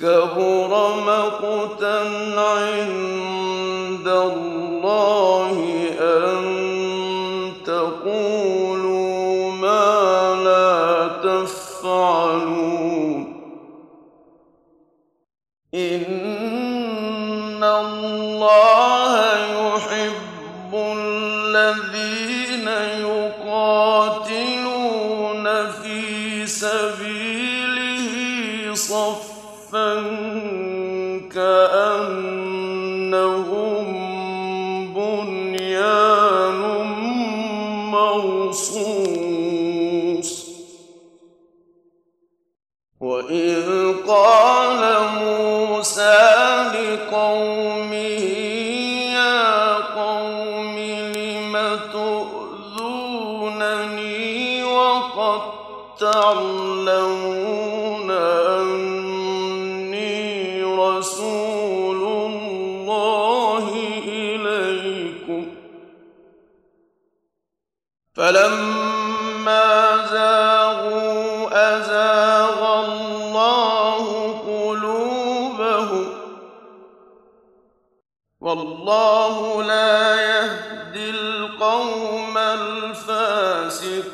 كبر مقتا عند الله أن تقولوا ما لا تفعلون. إن الله يحب الذين وقد تعلمون أني رسول الله إليكم. فلما زاغوا أزاغ الله قلوبهم. والله لا يهدي القوم الفاسقين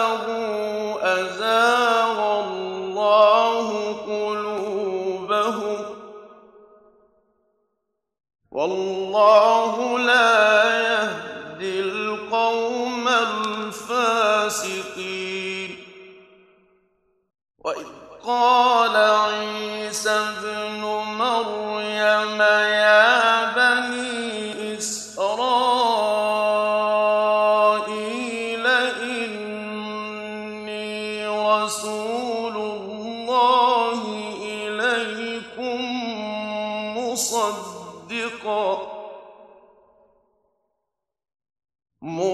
والله لا يهدي القوم الفاسقين. وإذ قال عيسى ابن مريم يا بني إسرائيل إني رسول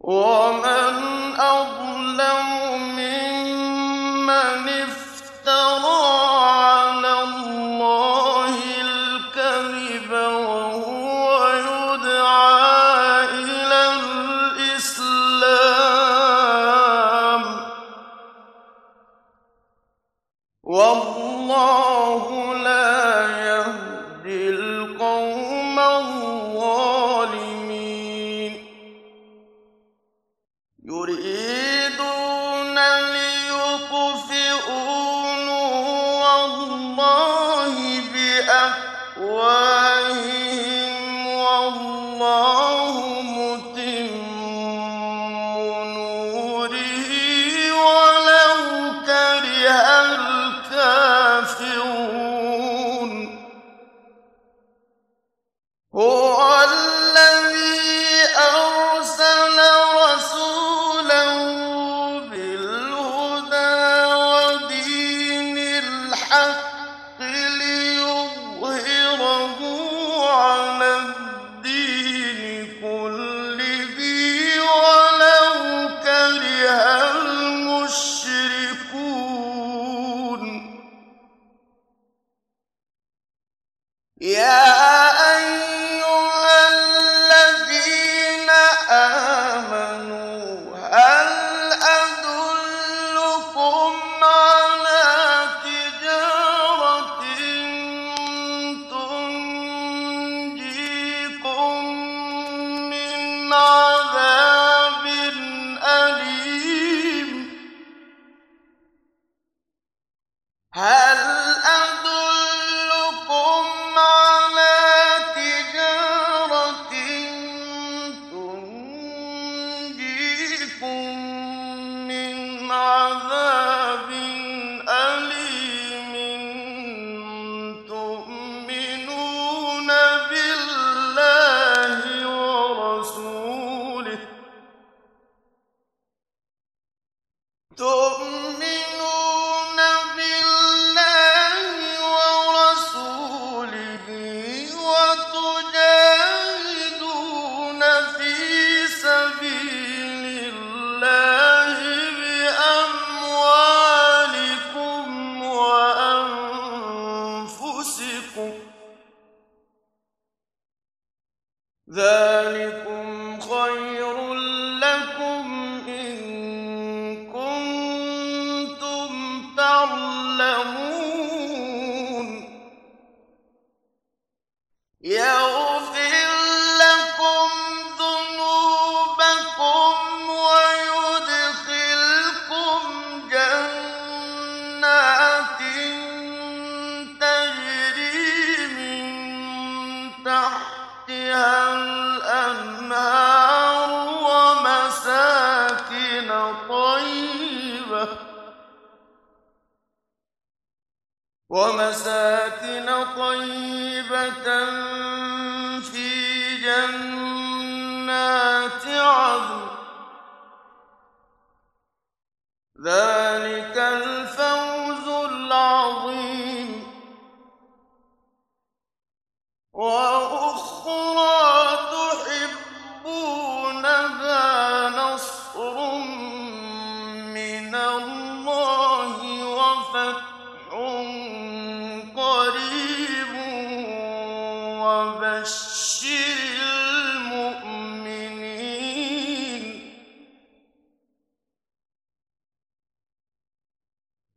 ومن أظلم ممن افترى على الله الكذب وهو يدعى إلى الإسلام. والله بأفواههم Hello. أكثر شبة في جنات عظم ذلك الفوز العظيم.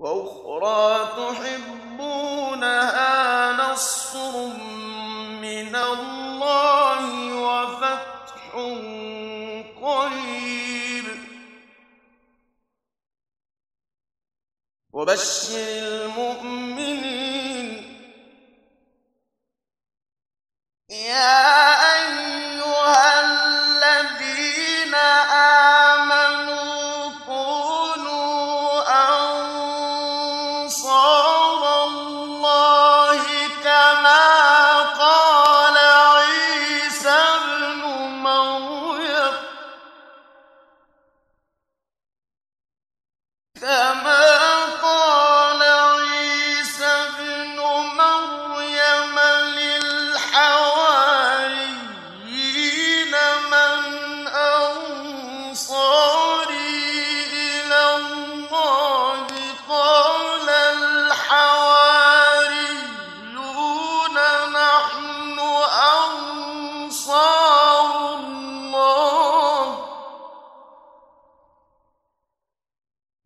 وأخرى تحبونها نصر من الله وفتح قريب. وبشر المؤمنين